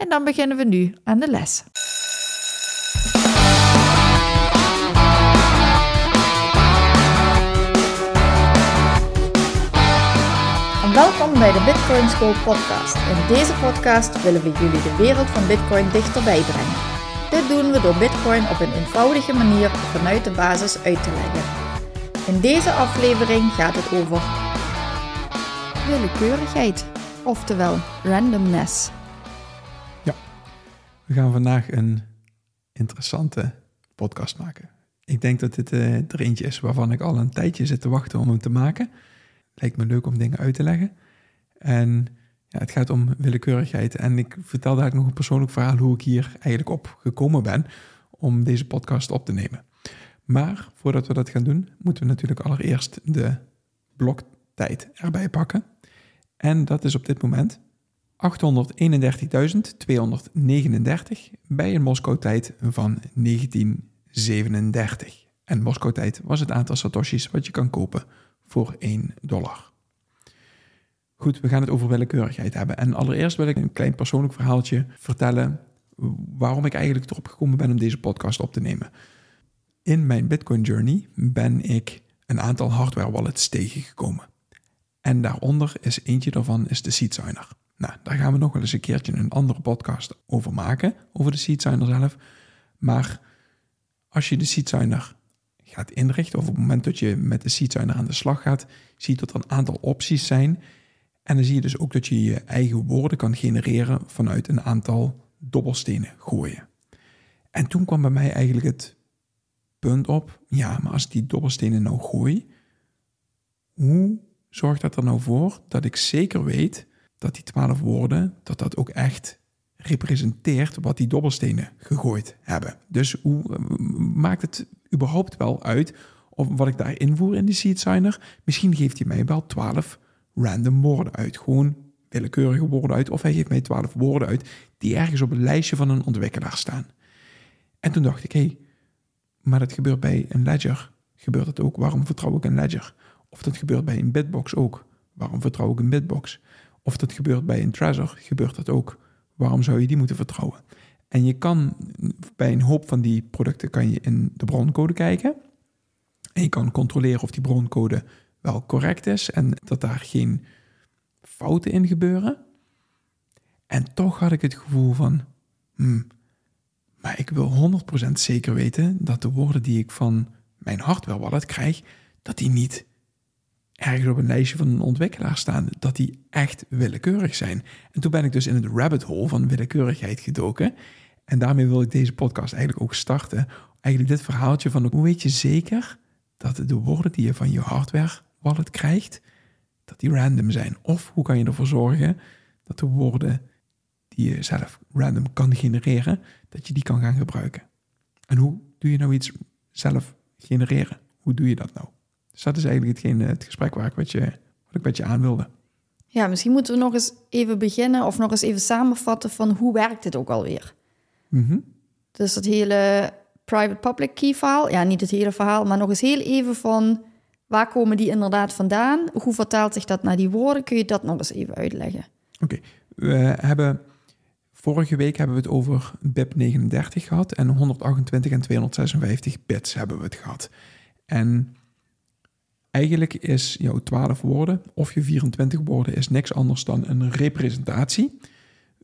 en dan beginnen we nu aan de les. Welkom bij de Bitcoin School podcast. In deze podcast willen we jullie de wereld van Bitcoin dichterbij brengen. Dit doen we door Bitcoin op een eenvoudige manier vanuit de basis uit te leggen. In deze aflevering gaat het over willekeurigheid, oftewel randomness. We gaan vandaag een interessante podcast maken. Ik denk dat dit uh, er eentje is waarvan ik al een tijdje zit te wachten om hem te maken. Lijkt me leuk om dingen uit te leggen. En ja, het gaat om willekeurigheid. En ik vertel daar nog een persoonlijk verhaal hoe ik hier eigenlijk op gekomen ben om deze podcast op te nemen. Maar voordat we dat gaan doen, moeten we natuurlijk allereerst de bloktijd erbij pakken. En dat is op dit moment 831.239 bij een Moskou-tijd van 1937. En Moskou-tijd was het aantal satoshis wat je kan kopen voor 1 dollar. Goed, we gaan het over willekeurigheid hebben. En allereerst wil ik een klein persoonlijk verhaaltje vertellen waarom ik eigenlijk erop gekomen ben om deze podcast op te nemen. In mijn Bitcoin journey ben ik een aantal hardware wallets tegengekomen. En daaronder is eentje daarvan is de Seedsigner. Nou, daar gaan we nog wel eens een keertje een andere podcast over maken, over de Seedsigner zelf. Maar als je de Seedsigner gaat inrichten, of op het moment dat je met de Seedsigner aan de slag gaat, zie je dat er een aantal opties zijn. En dan zie je dus ook dat je je eigen woorden kan genereren vanuit een aantal dobbelstenen gooien. En toen kwam bij mij eigenlijk het punt op, ja, maar als ik die dobbelstenen nou gooi, hoe zorgt dat er nou voor dat ik zeker weet dat die twaalf woorden, dat dat ook echt representeert wat die dobbelstenen gegooid hebben. Dus hoe maakt het überhaupt wel uit of wat ik daar invoer in die seedsigner? Misschien geeft hij mij wel twaalf random woorden uit, gewoon willekeurige woorden uit, of hij geeft mij twaalf woorden uit die ergens op een lijstje van een ontwikkelaar staan. En toen dacht ik, hé, hey, maar dat gebeurt bij een ledger. Gebeurt dat ook? Waarom vertrouw ik een ledger? Of dat gebeurt bij een bitbox ook. Waarom vertrouw ik een bitbox? Of dat gebeurt bij een Trezor, gebeurt dat ook. Waarom zou je die moeten vertrouwen? En je kan bij een hoop van die producten kan je in de broncode kijken. En je kan controleren of die broncode wel correct is en dat daar geen fouten in gebeuren. En toch had ik het gevoel van, hmm, maar ik wil 100% zeker weten dat de woorden die ik van mijn hardware wallet krijg, dat die niet ergens op een lijstje van een ontwikkelaar staan, dat die echt willekeurig zijn. En toen ben ik dus in het rabbit hole van willekeurigheid gedoken. En daarmee wil ik deze podcast eigenlijk ook starten. Eigenlijk dit verhaaltje van hoe weet je zeker dat de woorden die je van je hardware wallet krijgt, dat die random zijn? Of hoe kan je ervoor zorgen dat de woorden die je zelf random kan genereren, dat je die kan gaan gebruiken? En hoe doe je nou iets zelf genereren? Hoe doe je dat nou? Dus dat is eigenlijk hetgeen, het gesprek waar ik met je, wat ik met je aan wilde. Ja, misschien moeten we nog eens even beginnen of nog eens even samenvatten van hoe werkt dit ook alweer. Mm Dus dat hele private-public key verhaal, ja, niet het hele verhaal, maar nog eens heel even van waar komen die inderdaad vandaan? Hoe vertaalt zich dat naar die woorden? Kun je dat nog eens even uitleggen? Oké, we hebben vorige week hebben we het over BIP 39 gehad en 128 en 256 bits hebben we het gehad. En Eigenlijk is jouw 12 woorden of je 24 woorden is niks anders dan een representatie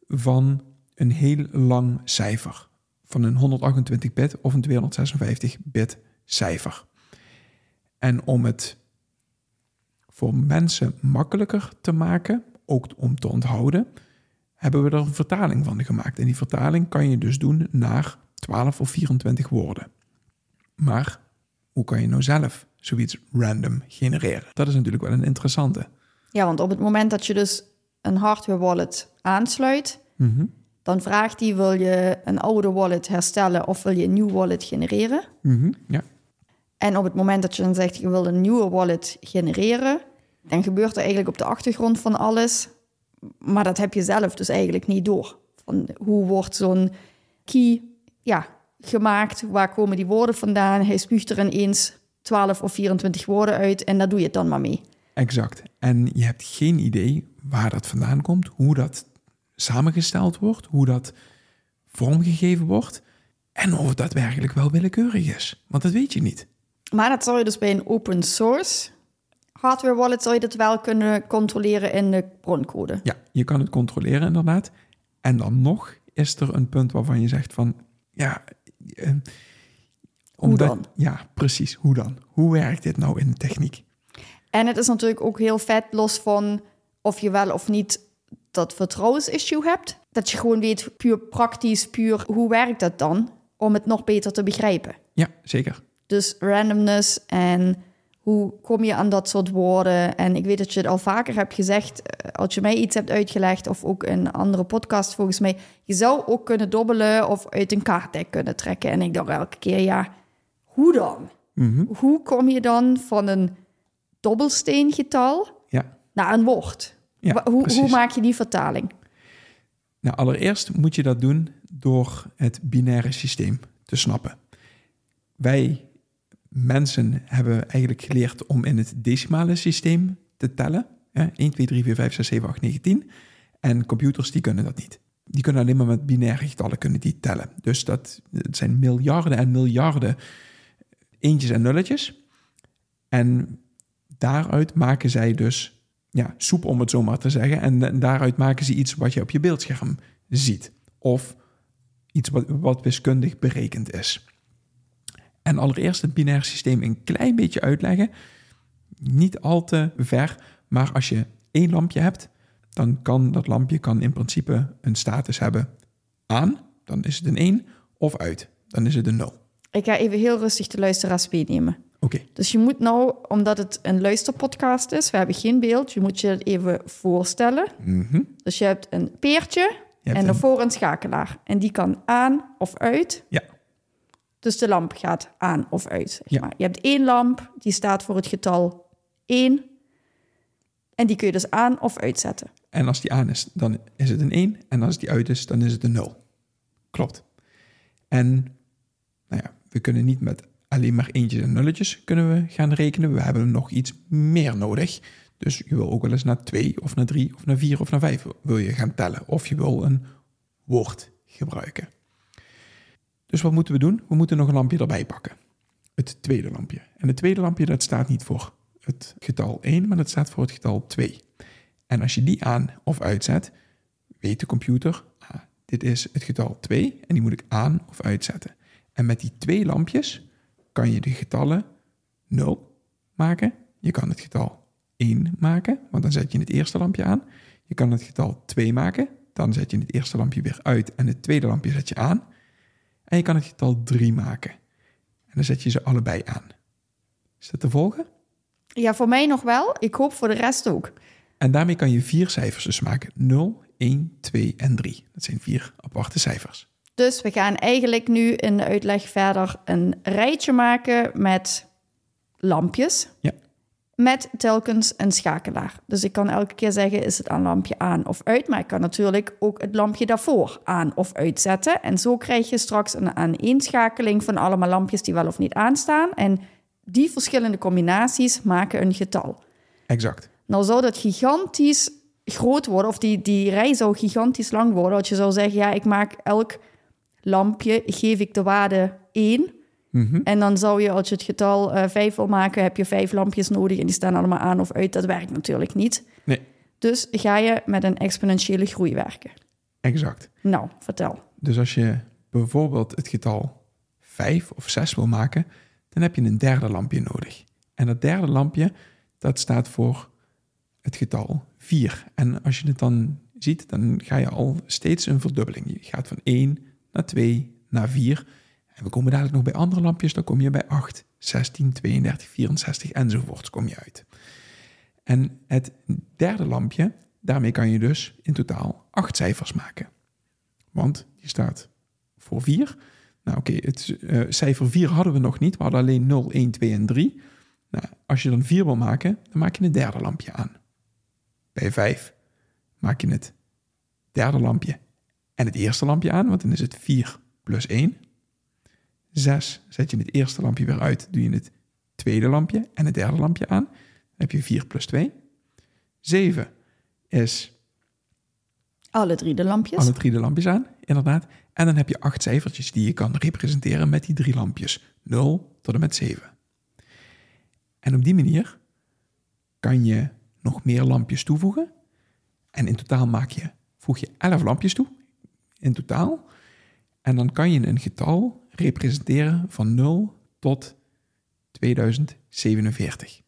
van een heel lang cijfer. Van een 128 bit of een 256 bit cijfer. En om het voor mensen makkelijker te maken, ook om te onthouden, hebben we er een vertaling van gemaakt. En die vertaling kan je dus doen naar 12 of 24 woorden. Maar hoe kan je nou zelf zoiets random genereren? Dat is natuurlijk wel een interessante. Ja, want op het moment dat je dus een hardware wallet aansluit, Mhm. Dan vraagt hij, wil je een oude wallet herstellen of wil je een nieuw wallet genereren? Mhm, Ja, En op het moment dat je dan zegt, je wil een nieuwe wallet genereren, dan gebeurt er eigenlijk op de achtergrond van alles. Maar dat heb je zelf dus eigenlijk niet door. Van hoe wordt zo'n key ja, gemaakt? Waar komen die woorden vandaan? Hij spuugt er ineens 12 of 24 woorden uit en daar doe je het dan maar mee. exact. En je hebt geen idee waar dat vandaan komt, hoe dat samengesteld wordt, hoe dat vormgegeven wordt en of het daadwerkelijk wel willekeurig is. Want dat weet je niet. Maar dat zou je dus bij een open source hardware wallet zou je dat wel kunnen controleren in de broncode. Ja, je kan het controleren inderdaad. En dan nog is er een punt waarvan je zegt van, ja... omdat- dan? Ja, precies. Hoe dan? Hoe werkt dit nou in de techniek? En het is natuurlijk ook heel vet, los van of je wel of niet dat vertrouwensissue hebt. Dat je gewoon weet, puur praktisch, puur hoe werkt dat dan? Om het nog beter te begrijpen. Ja, zeker. Dus randomness en hoe kom je aan dat soort woorden? En ik weet dat je het al vaker hebt gezegd, eh, als je mij iets hebt uitgelegd, of ook in een andere podcast volgens mij, je zou ook kunnen dobbelen of uit een kaartdek kunnen trekken. En ik dacht elke keer, ja, hoe dan? Mhm. Hoe kom je dan van een dobbelsteengetal Ja, naar een woord? ja hoe, maak je die vertaling? Nou, allereerst moet je dat doen door het binaire systeem te snappen. Wij mensen hebben eigenlijk geleerd om in het decimale systeem te tellen. Hè? 1, 2, 3, 4, 5, 6, 7, 8, 9, 10. En computers die kunnen dat niet. Die kunnen alleen maar met binaire getallen kunnen die tellen. Dus dat het zijn miljarden en miljarden eentjes en nulletjes. En daaruit maken zij dus ja, soep, om het zo maar te zeggen. En, daaruit maken ze iets wat je op je beeldscherm ziet. Of iets wat, wat wiskundig berekend is. En allereerst het binair systeem een klein beetje uitleggen. Niet al te ver, maar als je één lampje hebt, dan kan dat lampje kan in principe een status hebben aan, dan is het een 1, of uit, dan is het een 0. Ik ga even heel rustig de luisteraars meenemen. Oké, Dus je moet nou, omdat het een luisterpodcast is, we hebben geen beeld, je moet je het even voorstellen. mhm. Dus je hebt een peertje hebt en een- daarvoor een schakelaar. En die kan aan of uit. ja, Dus de lamp gaat aan of uit. Zeg Ja. maar. Je hebt één lamp, die staat voor het getal 1. En die kun je dus aan of uitzetten. En als die aan is, dan is het een 1. En als die uit is, dan is het een 0. Klopt. En nou ja, we kunnen niet met alleen maar eentjes en nulletjes kunnen we gaan rekenen. We hebben nog iets meer nodig. Dus je wil ook wel eens naar 2 of naar 3 of naar 4 of naar 5 wil je gaan tellen. Of je wil een woord gebruiken. Dus wat moeten we doen? We moeten nog een lampje erbij pakken. Het tweede lampje. En het tweede lampje dat staat niet voor het getal 1, maar dat staat voor het getal 2. En als je die aan of uitzet, weet de computer, ah, dit is het getal 2 en die moet ik aan of uitzetten. En met die twee lampjes kan je de getallen 0 maken. Je kan het getal 1 maken, want dan zet je het eerste lampje aan. Je kan het getal 2 maken, dan zet je het eerste lampje weer uit en het tweede lampje zet je aan. En je kan het getal 3 maken. En dan zet je ze allebei aan. Is dat te volgen? Ja, voor mij nog wel. Ik hoop voor de rest ook. En daarmee kan je vier cijfers dus maken. 0, 1, 2 en 3. Dat zijn vier aparte cijfers. Dus we gaan eigenlijk nu in de uitleg verder een rijtje maken met lampjes. Ja. Met telkens een schakelaar. Dus ik kan elke keer zeggen, is het een lampje aan of uit? Maar ik kan natuurlijk ook het lampje daarvoor aan of uitzetten. En zo krijg je straks een aaneenschakeling van allemaal lampjes die wel of niet aanstaan. En die verschillende combinaties maken een getal. Exact. Nou zou dat gigantisch groot worden, of die, die rij zou gigantisch lang worden. Als je zou zeggen, ja, ik maak elk lampje, geef ik de waarde 1. Mhm. En dan zou je, als je het getal eh 5 wil maken, heb je vijf lampjes nodig en die staan allemaal aan of uit. Dat werkt natuurlijk niet. Nee, Dus ga je met een exponentiële groei werken. exact. Nou, vertel. Dus als je bijvoorbeeld het getal 5 of 6 wil maken, dan heb je een derde lampje nodig. En dat derde lampje, dat staat voor het getal 4. En als je het dan ziet, dan ga je al steeds een verdubbeling. Je gaat van 1 naar 2 naar 4. En we komen dadelijk nog bij andere lampjes, dan kom je bij 8, 16, 32, 64 enzovoorts kom je uit. En het derde lampje, daarmee kan je dus in totaal 8 cijfers maken. want die staat voor 4. Nou oké, het uh, cijfer 4 hadden we nog niet. We hadden alleen 0, 1, 2 en 3. Nou, als je dan 4 wil maken, dan maak je een derde lampje aan. Bij 5 maak je het derde lampje en het eerste lampje aan, want dan is het 4 plus 1. 6 zet je het eerste lampje weer uit, doe je het tweede lampje en het derde lampje aan. Dan heb je 4 plus 2. 7 is... Alle drie de lampjes. Alle drie de lampjes aan, inderdaad. En dan heb je acht cijfertjes die je kan representeren met die drie lampjes. 0 tot en met 7. En op die manier kan je nog meer lampjes toevoegen. En in totaal maak je, voeg je 11 lampjes toe. In totaal. En dan kan je een getal representeren van 0 tot 2047.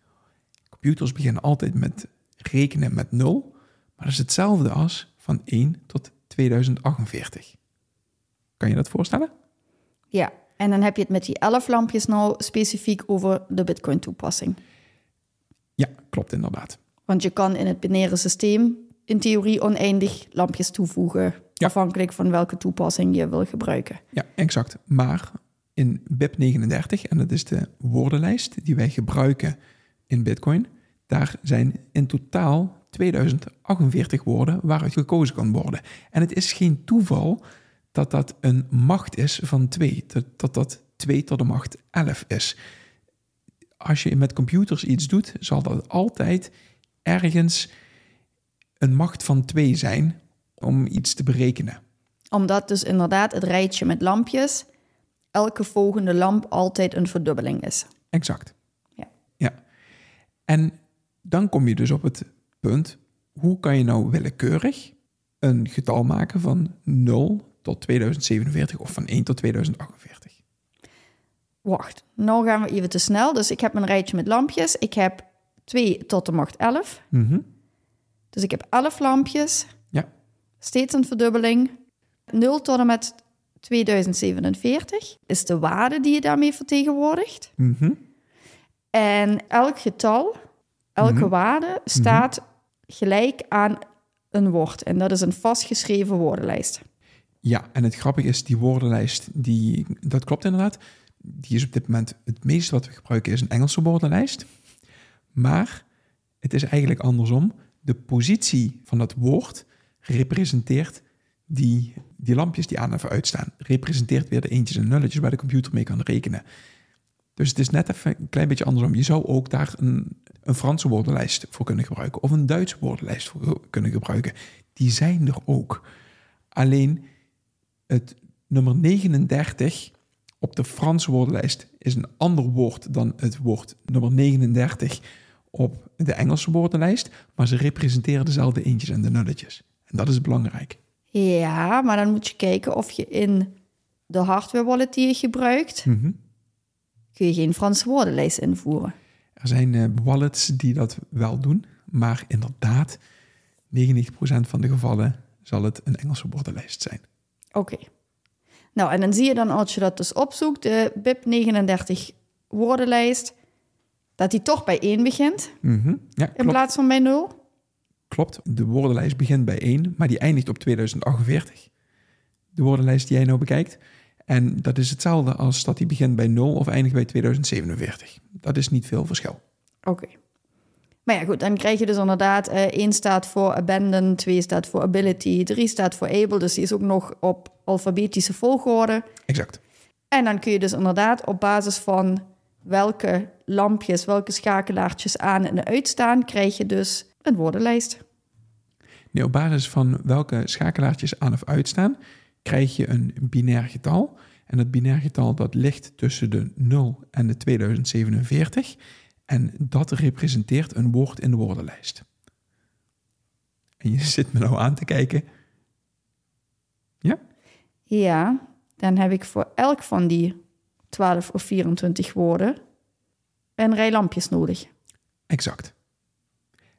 Computers beginnen altijd met rekenen met 0, maar dat is hetzelfde als van 1 tot 2048. Kan je dat voorstellen? Ja, en dan heb je het met die 11 lampjes nou specifiek over de Bitcoin-toepassing. Ja, klopt inderdaad. Want je kan in het binaire systeem in theorie oneindig lampjes toevoegen, afhankelijk van welke toepassing je wil gebruiken. Ja, exact. Maar in BIP39, en dat is de woordenlijst die wij gebruiken in Bitcoin, daar zijn in totaal 2048 woorden waaruit gekozen kan worden. En het is geen toeval dat dat een macht is van 2, dat, dat dat 2 tot de macht 11 is. Als je met computers iets doet, zal dat altijd ergens een macht van 2 zijn om iets te berekenen. Omdat dus inderdaad het rijtje met lampjes elke volgende lamp altijd een verdubbeling is. Exact. Ja. ja. En dan kom je dus op het punt, hoe kan je nou willekeurig een getal maken van 0 tot 2047 of van 1 tot 2048? Wacht, nou gaan we even te snel. Dus ik heb een rijtje met lampjes. Ik heb 2 tot de macht 11. Mm Dus ik heb 11 lampjes. Steeds een verdubbeling. 0 tot en met 2047 is de waarde die je daarmee vertegenwoordigt. Mhm. En elk getal, elke Mhm. waarde staat gelijk aan een woord. En dat is een vastgeschreven woordenlijst. Ja, en het grappige is, die woordenlijst, die, dat klopt inderdaad. Die is op dit moment het meeste wat we gebruiken, is een Engelse woordenlijst. Maar het is eigenlijk andersom. De positie van dat woord representeert die, die lampjes die aan en uitstaan. Representeert weer de eentjes en nulletjes waar de computer mee kan rekenen. Dus het is net even een klein beetje andersom. Je zou ook daar een, een Franse woordenlijst voor kunnen gebruiken. Of een Duitse woordenlijst voor kunnen gebruiken. Die zijn er ook. Alleen het nummer 39 op de Franse woordenlijst is een ander woord dan het woord nummer 39 op de Engelse woordenlijst. Maar ze representeren dezelfde eentjes en de nulletjes. En dat is belangrijk. Ja, maar dan moet je kijken of je in de hardware wallet die je gebruikt, Mhm. kun je geen Franse woordenlijst invoeren. Er zijn eh, wallets die dat wel doen, maar inderdaad, 99% van de gevallen zal het een Engelse woordenlijst zijn. Oké. Nou, en dan zie je dan als je dat dus opzoekt, de BIP 39 woordenlijst, dat die toch bij 1 begint Mhm. Ja, in klopt. plaats van bij 0. Klopt. De woordenlijst begint bij 1, maar die eindigt op 2048. De woordenlijst die jij nou bekijkt. En dat is hetzelfde als dat die begint bij 0 of eindigt bij 2047. Dat is niet veel verschil. Oké. Maar ja, goed, dan krijg je dus inderdaad... eh 1 staat voor abandon, 2 staat voor ability, 3 staat voor able. Dus die is ook nog op alfabetische volgorde. Exact. En dan kun je dus inderdaad op basis van welke lampjes, welke schakelaartjes aan en uitstaan... krijg je dus een woordenlijst. Nu, op basis van welke schakelaartjes aan of uitstaan, krijg je een binair getal. En dat binair getal dat ligt tussen de 0 en de 2047. En dat representeert een woord in de woordenlijst. En je zit me nou aan te kijken. Ja? Ja, dan heb ik voor elk van die 12 of 24 woorden een rij lampjes nodig. Exact.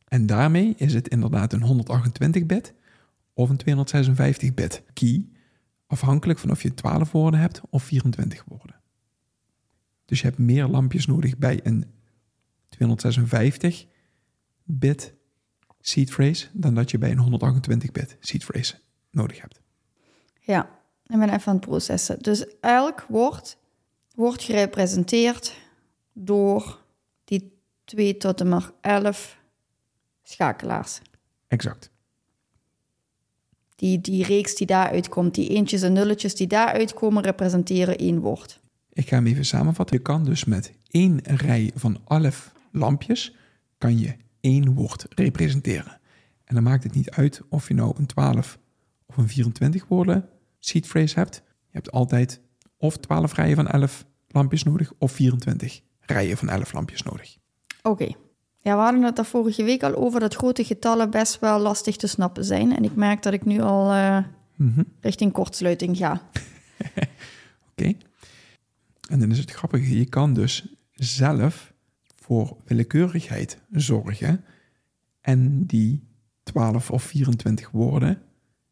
En daarmee is het inderdaad een 128-bit of een 256-bit key, afhankelijk van of je 12 woorden hebt of 24 woorden. Dus je hebt meer lampjes nodig bij een 256-bit seed phrase dan dat je bij een 128-bit seed phrase nodig hebt. Ja, ik ben even aan het processen. Dus elk woord wordt gerepresenteerd door die 2 tot en met 11 schakelaars. Exact. Die, die reeks die daaruit komt, die eentjes en nulletjes die daaruit komen, representeren één woord. Ik ga hem even samenvatten. Je kan dus met één rij van 11 lampjes kan je één woord representeren. En dan maakt het niet uit of je nou een 12 of een 24 woorden seed phrase hebt. Je hebt altijd of 12 rijen van 11 lampjes nodig of 24 rijen van 11 lampjes nodig. Oké. Ja, we hadden het daar vorige week al over dat grote getallen best wel lastig te snappen zijn. En ik merk dat ik nu al uh, richting kortsluiting ga. Oké. En dan is het grappige, je kan dus zelf voor willekeurigheid zorgen en die 12 of 24 woorden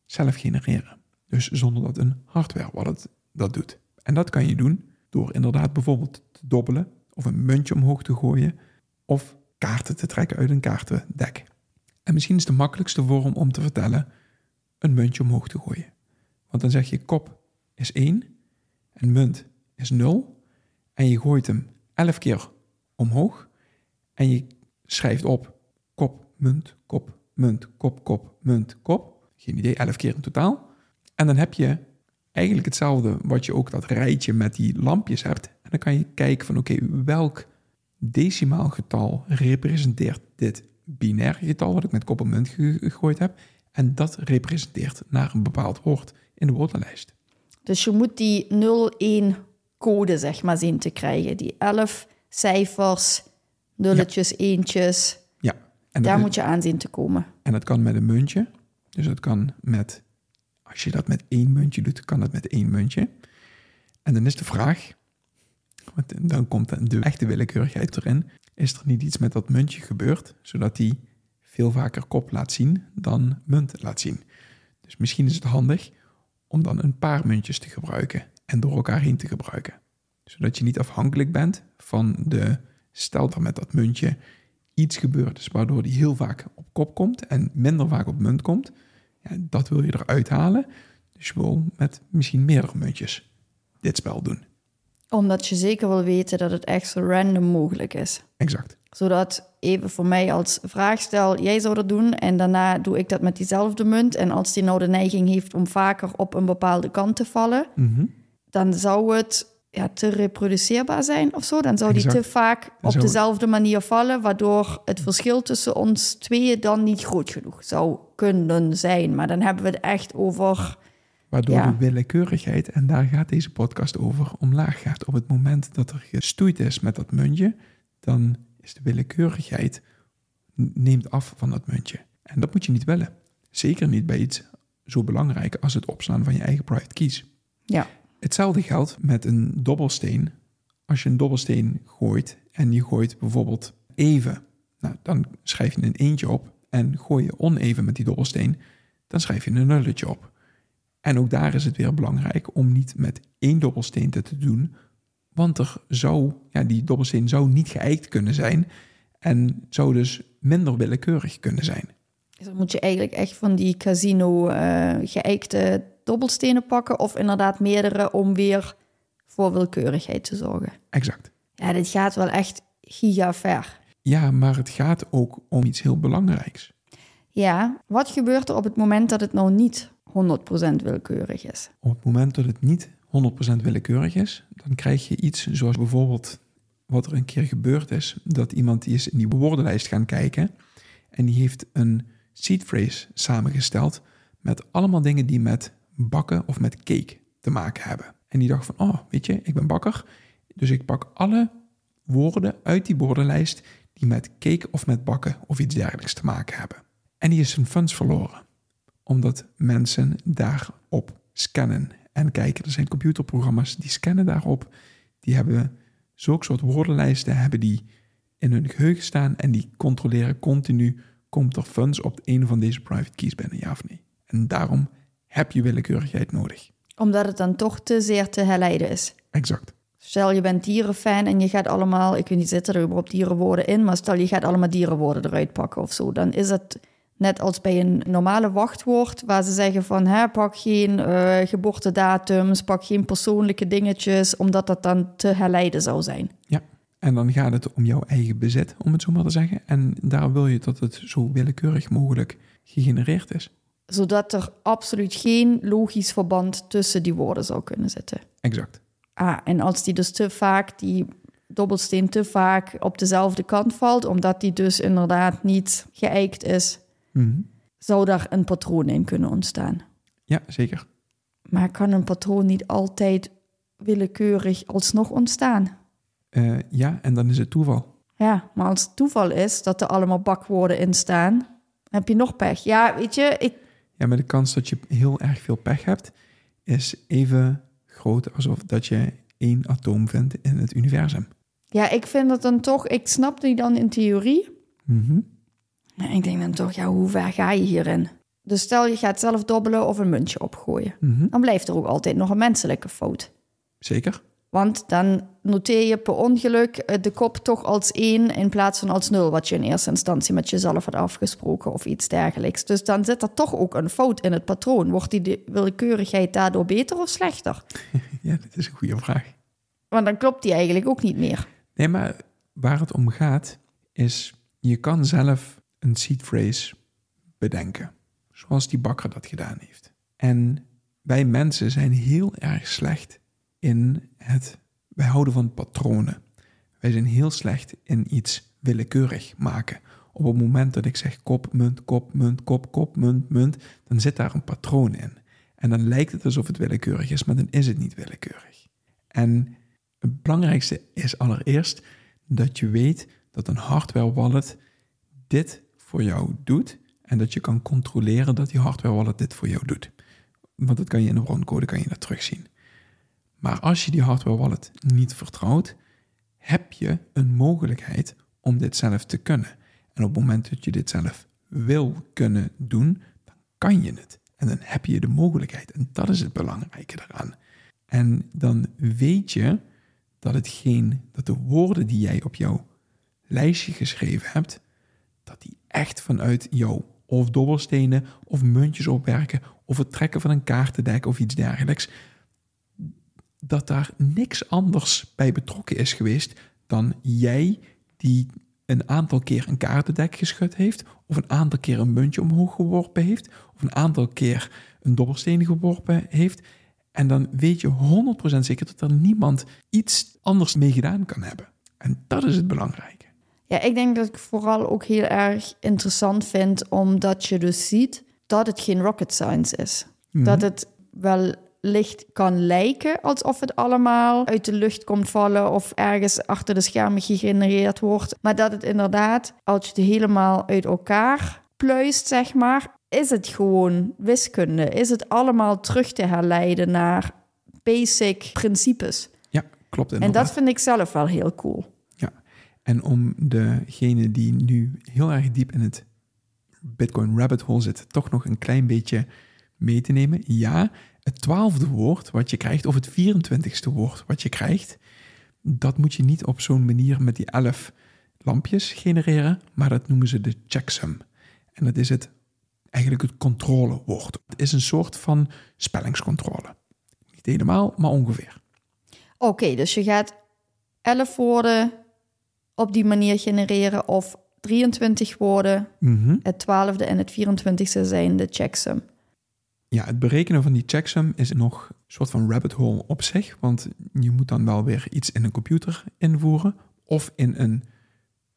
zelf genereren. Dus zonder dat een hardware wallet dat doet. En dat kan je doen door inderdaad bijvoorbeeld te dobbelen of een muntje omhoog te gooien of kaarten te trekken uit een kaartendek. En misschien is de makkelijkste vorm om te vertellen een muntje omhoog te gooien. Want dan zeg je kop is 1 en munt is 0 en je gooit hem 11 keer omhoog en je schrijft op kop, munt, kop, munt, kop, kop, munt, kop. Geen idee, 11 keer in totaal. En dan heb je eigenlijk hetzelfde wat je ook dat rijtje met die lampjes hebt. En dan kan je kijken van oké, welk decimaal getal representeert dit binaire getal wat ik met kop en munt gegooid heb. En dat representeert naar een bepaald woord in de woordenlijst. Dus je moet die 0-1 code zeg maar zien te krijgen. Die 11 cijfers, nulletjes, ja. eentjes. Ja. En daar moet je aan zien te komen. En dat kan met een muntje. Dus dat kan met, als je dat met één muntje doet, kan dat met één muntje. En dan is de vraag, want dan komt de echte willekeurigheid erin. Is er niet iets met dat muntje gebeurd, zodat die veel vaker kop laat zien dan munt laat zien? Dus misschien is het handig om dan een paar muntjes te gebruiken en door elkaar heen te gebruiken. Zodat je niet afhankelijk bent van de, stel dat met dat muntje iets gebeurd is waardoor die heel vaak op kop komt en minder vaak op munt komt. Ja, dat wil je eruit halen. Dus je wil met misschien meerdere muntjes dit spel doen omdat je zeker wil weten dat het echt zo random mogelijk is. Exact. Zodat even voor mij als vraag stel, jij zou dat doen en daarna doe ik dat met diezelfde munt. En als die nou de neiging heeft om vaker op een bepaalde kant te vallen, Mhm. dan zou het ja, te reproduceerbaar zijn of zo. Dan zou die te vaak op dezelfde manier vallen, waardoor het verschil tussen ons tweeën dan niet groot genoeg zou kunnen zijn. Maar dan hebben we het echt over. Waardoor Ja. de willekeurigheid, en daar gaat deze podcast over, omlaag gaat. Op het moment dat er gestoeid is met dat muntje, dan is de willekeurigheid neemt af van dat muntje. En dat moet je niet willen. Zeker niet bij iets zo belangrijk als het opslaan van je eigen private keys. Ja, Hetzelfde geldt met een dobbelsteen. Als je een dobbelsteen gooit en je gooit bijvoorbeeld even, nou, dan schrijf je een eentje op. En gooi je oneven met die dobbelsteen, dan schrijf je een nulletje op. En ook daar is het weer belangrijk om niet met één dobbelsteen te doen, want er zou, ja, die dobbelsteen zou niet geëikt kunnen zijn en zou dus minder willekeurig kunnen zijn. dus dan moet je eigenlijk echt van die casino eh geëikte dobbelstenen pakken, of inderdaad meerdere om weer voor willekeurigheid te zorgen. Exact. Ja, dit gaat wel echt giga ver. Ja, maar het gaat ook om iets heel belangrijks. Ja, wat gebeurt er op het moment dat het nou niet 100% willekeurig is? Op het moment dat het niet 100% willekeurig is, dan krijg je iets zoals bijvoorbeeld wat er een keer gebeurd is, dat iemand die is in die woordenlijst gaan kijken en die heeft een seed phrase samengesteld met allemaal dingen die met bakken of met cake te maken hebben. En die dacht van, oh, weet je, ik ben bakker, dus ik pak alle woorden uit die woordenlijst die met cake of met bakken of iets dergelijks te maken hebben. En die is zijn funds verloren omdat mensen daarop scannen en kijken. Er zijn computerprogramma's die scannen daarop. Die hebben zulke soort woordenlijsten hebben die in hun geheugen staan en die controleren continu komt er funds op een van deze private keys binnen, ja of nee. En daarom heb je willekeurigheid nodig. Omdat het dan toch te zeer te herleiden is. Exact. Stel je bent dierenfan en je gaat allemaal, ik weet niet, zitten er überhaupt dierenwoorden in, maar stel je gaat allemaal dierenwoorden eruit pakken of zo, dan is het Net als bij een normale wachtwoord, waar ze zeggen van hè, pak geen uh, geboortedatums, pak geen persoonlijke dingetjes, omdat dat dan te herleiden zou zijn. Ja, en dan gaat het om jouw eigen bezit, om het zo maar te zeggen. En daar wil je dat het zo willekeurig mogelijk gegenereerd is. Zodat er absoluut geen logisch verband tussen die woorden zou kunnen zitten. Exact. Ah, en als die dus te vaak, die dobbelsteen te vaak op dezelfde kant valt, omdat die dus inderdaad niet geëikt is, Mhm. zou daar een patroon in kunnen ontstaan. Ja, zeker. Maar kan een patroon niet altijd willekeurig alsnog ontstaan? Eh, ja, en dan is het toeval. Ja, maar als het toeval is dat er allemaal bakwoorden in staan, heb je nog pech. Ja, weet je, ik, Ja, maar de kans dat je heel erg veel pech hebt, is even groot alsof dat je één atoom vindt in het universum. ja, ik vind het dan toch, ik snap die dan in theorie. Mhm. Maar ik denk dan toch, ja, hoe ver ga je hierin? Dus stel je gaat zelf dobbelen of een muntje opgooien. Mhm. Dan blijft er ook altijd nog een menselijke fout. Zeker. Want dan noteer je per ongeluk eh, de kop toch als 1 in plaats van als 0, wat je in eerste instantie met jezelf had afgesproken of iets dergelijks. Dus dan zit er toch ook een fout in het patroon. Wordt die willekeurigheid daardoor beter of slechter? Ja, dat is een goede vraag. Want dan klopt die eigenlijk ook niet meer. Nee, maar waar het om gaat, is je kan zelf een seed phrase bedenken. Zoals die bakker dat gedaan heeft. En wij mensen zijn heel erg slecht in het wij houden van patronen. Wij zijn heel slecht in iets willekeurig maken. Op het moment dat ik zeg kop, munt, kop, munt, kop, kop, munt, munt, dan zit daar een patroon in. En dan lijkt het alsof het willekeurig is, maar dan is het niet willekeurig. En het belangrijkste is allereerst dat je weet dat een hardware wallet dit voor jou doet en dat je kan controleren dat die hardware wallet dit voor jou doet. Want dat kan je in de broncode kan je dat terugzien. Maar als je die hardware wallet niet vertrouwt, heb je een mogelijkheid om dit zelf te kunnen. En op het moment dat je dit zelf wil kunnen doen, dan kan je het. En dan heb je de mogelijkheid. En dat is het belangrijke daaraan. En dan weet je dat hetgeen, dat de woorden die jij op jouw lijstje geschreven hebt, dat die echt vanuit jou of dobbelstenen of muntjes opwerken of het trekken van een kaartendek of iets dergelijks, dat daar niks anders bij betrokken is geweest dan jij die een aantal keer een kaartendek geschud heeft, of een aantal keer een muntje omhoog geworpen heeft, of een aantal keer een dobbelsteen geworpen heeft. En dan weet je 100% zeker dat er niemand iets anders mee gedaan kan hebben. En dat is het belangrijke. Ja, ik denk dat ik vooral ook heel erg interessant vind, omdat je dus ziet dat het geen rocket science is. Dat het wel licht kan lijken alsof het allemaal uit de lucht komt vallen of ergens achter de schermen gegenereerd wordt. Maar dat het inderdaad, als je het helemaal uit elkaar pluist, zeg maar, is het gewoon wiskunde. Is het allemaal terug te herleiden naar basic principes. Ja, klopt En inderdaad. dat vind ik zelf wel heel cool. En om degene die nu heel erg diep in het Bitcoin rabbit hole zit, toch nog een klein beetje mee te nemen. Ja, het twaalfde woord wat je krijgt, of het 24ste woord wat je krijgt, dat moet je niet op zo'n manier met die elf lampjes genereren, maar dat noemen ze de checksum. En dat is het eigenlijk het controlewoord. Het is een soort van spellingscontrole. Niet helemaal, maar ongeveer. Oké, dus je gaat 11 woorden op die manier genereren of 23 woorden. Mhm. Het 12e en het 24e zijn de checksum. Ja, het berekenen van die checksum is nog een soort van rabbit hole op zich. Want je moet dan wel weer iets in een computer invoeren. Of in een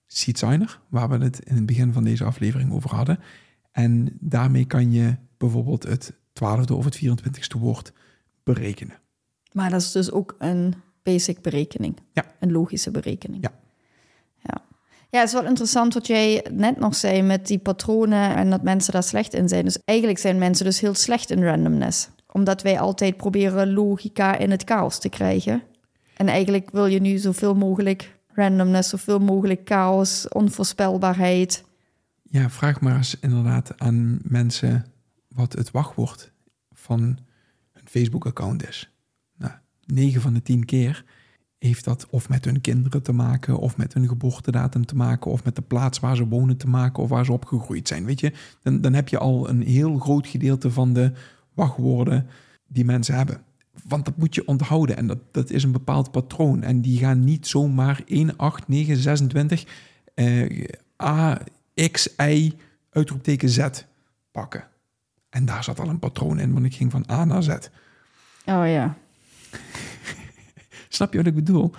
seedsigner, waar we het in het begin van deze aflevering over hadden. En daarmee kan je bijvoorbeeld het 12e of het 24e woord berekenen. Maar dat is dus ook een basic berekening. Ja. Een logische berekening. Ja. Ja. Het is wel interessant wat jij net nog zei met die patronen en dat mensen daar slecht in zijn. Dus eigenlijk zijn mensen dus heel slecht in randomness. Omdat wij altijd proberen logica in het chaos te krijgen. En eigenlijk wil je nu zoveel mogelijk randomness, zoveel mogelijk chaos, onvoorspelbaarheid. Ja, vraag maar eens inderdaad aan mensen wat het wachtwoord van hun Facebook-account is. Nou, 9 van de 10 keer heeft dat of met hun kinderen te maken, of met hun geboortedatum te maken, of met de plaats waar ze wonen te maken, of waar ze opgegroeid zijn. Weet je, dan, dan heb je al een heel groot gedeelte van de wachtwoorden die mensen hebben. Want dat moet je onthouden en dat, dat is een bepaald patroon. En die gaan niet zomaar 1, 8, 9, 26 uh, A, X, Y, uitroepteken Z pakken. En daar zat al een patroon in, want ik ging van A naar Z. Oh ja. Snap je wat ik bedoel?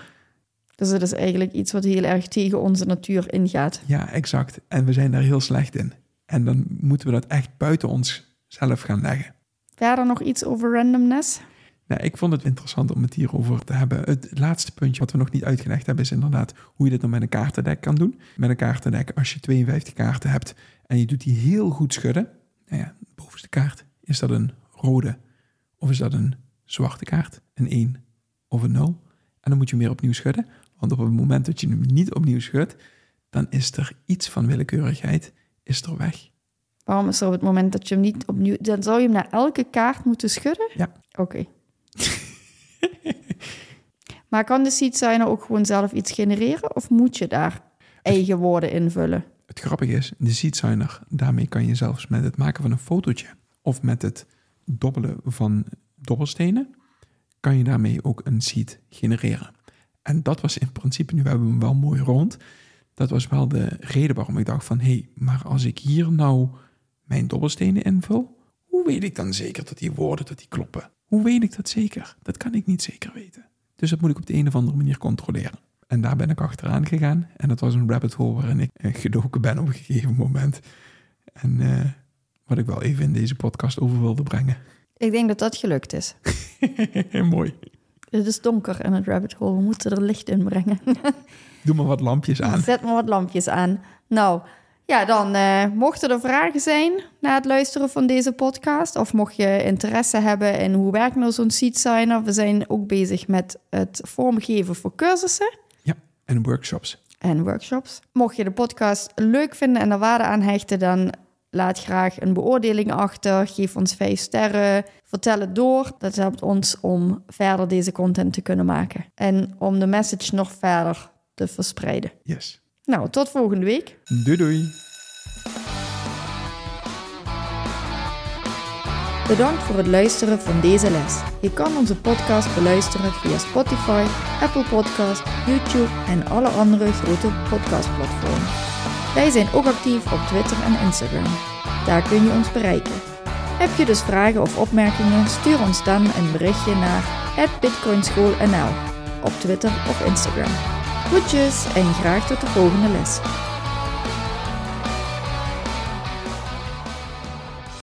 Dus het is eigenlijk iets wat heel erg tegen onze natuur ingaat. Ja, exact. En we zijn daar heel slecht in. En dan moeten we dat echt buiten onszelf gaan leggen. Verder nog iets over randomness? Nou, ik vond het interessant om het hierover te hebben. Het laatste puntje wat we nog niet uitgelegd hebben is inderdaad hoe je dit dan met een kaartendek kan doen. Met een kaartendek, als je 52 kaarten hebt en je doet die heel goed schudden. Nou ja, bovenste kaart, is dat een rode of is dat een zwarte kaart? Een 1 of een 0? En dan moet je meer opnieuw schudden. Want op het moment dat je hem niet opnieuw schudt, dan is er iets van willekeurigheid is er weg. Waarom is er op het moment dat je hem niet opnieuw... Dan zou je hem naar elke kaart moeten schudden? Ja. Oké. maar kan de seed signer ook gewoon zelf iets genereren? Of moet je daar eigen woorden invullen? Het grappige is, de seed signer, daarmee kan je zelfs met het maken van een fotootje... of met het dobbelen van dobbelstenen... kan je daarmee ook een seed genereren. En dat was in principe, nu hebben we hem wel mooi rond... dat was wel de reden waarom ik dacht van... hé, hey, maar als ik hier nou mijn dobbelstenen invul... hoe weet ik dan zeker dat die woorden dat die kloppen? Hoe weet ik dat zeker? Dat kan ik niet zeker weten. Dus dat moet ik op de een of andere manier controleren. En daar ben ik achteraan gegaan. En dat was een rabbit hole waarin ik eh, gedoken ben op een gegeven moment. En uh, wat ik wel even in deze podcast over wilde brengen. Ik denk dat dat gelukt is. Mooi. Het is donker in het rabbit hole. We moeten er licht in brengen. Doe maar wat lampjes aan. Zet maar wat lampjes aan. Nou, ja, dan uh, mochten er vragen zijn na het luisteren van deze podcast, of mocht je interesse hebben in hoe werkt nou zo'n seed signer, we zijn ook bezig met het vormgeven voor cursussen. Ja, en workshops. En workshops. Mocht je de podcast leuk vinden en er waarde aan hechten, dan laat graag een beoordeling achter, geef ons vijf sterren, vertel het door. Dat helpt ons om verder deze content te kunnen maken en om de message nog verder te verspreiden. Yes. Nou, tot volgende week. Doei doei. Bedankt voor het luisteren van deze les. Je kan onze podcast beluisteren via Spotify, Apple Podcast, YouTube en alle andere grote podcastplatformen. Wij zijn ook actief op Twitter en Instagram. Daar kun je ons bereiken. Heb je dus vragen of opmerkingen? Stuur ons dan een berichtje naar bitcoinschoolnl op Twitter of Instagram. Groetjes en graag tot de volgende les.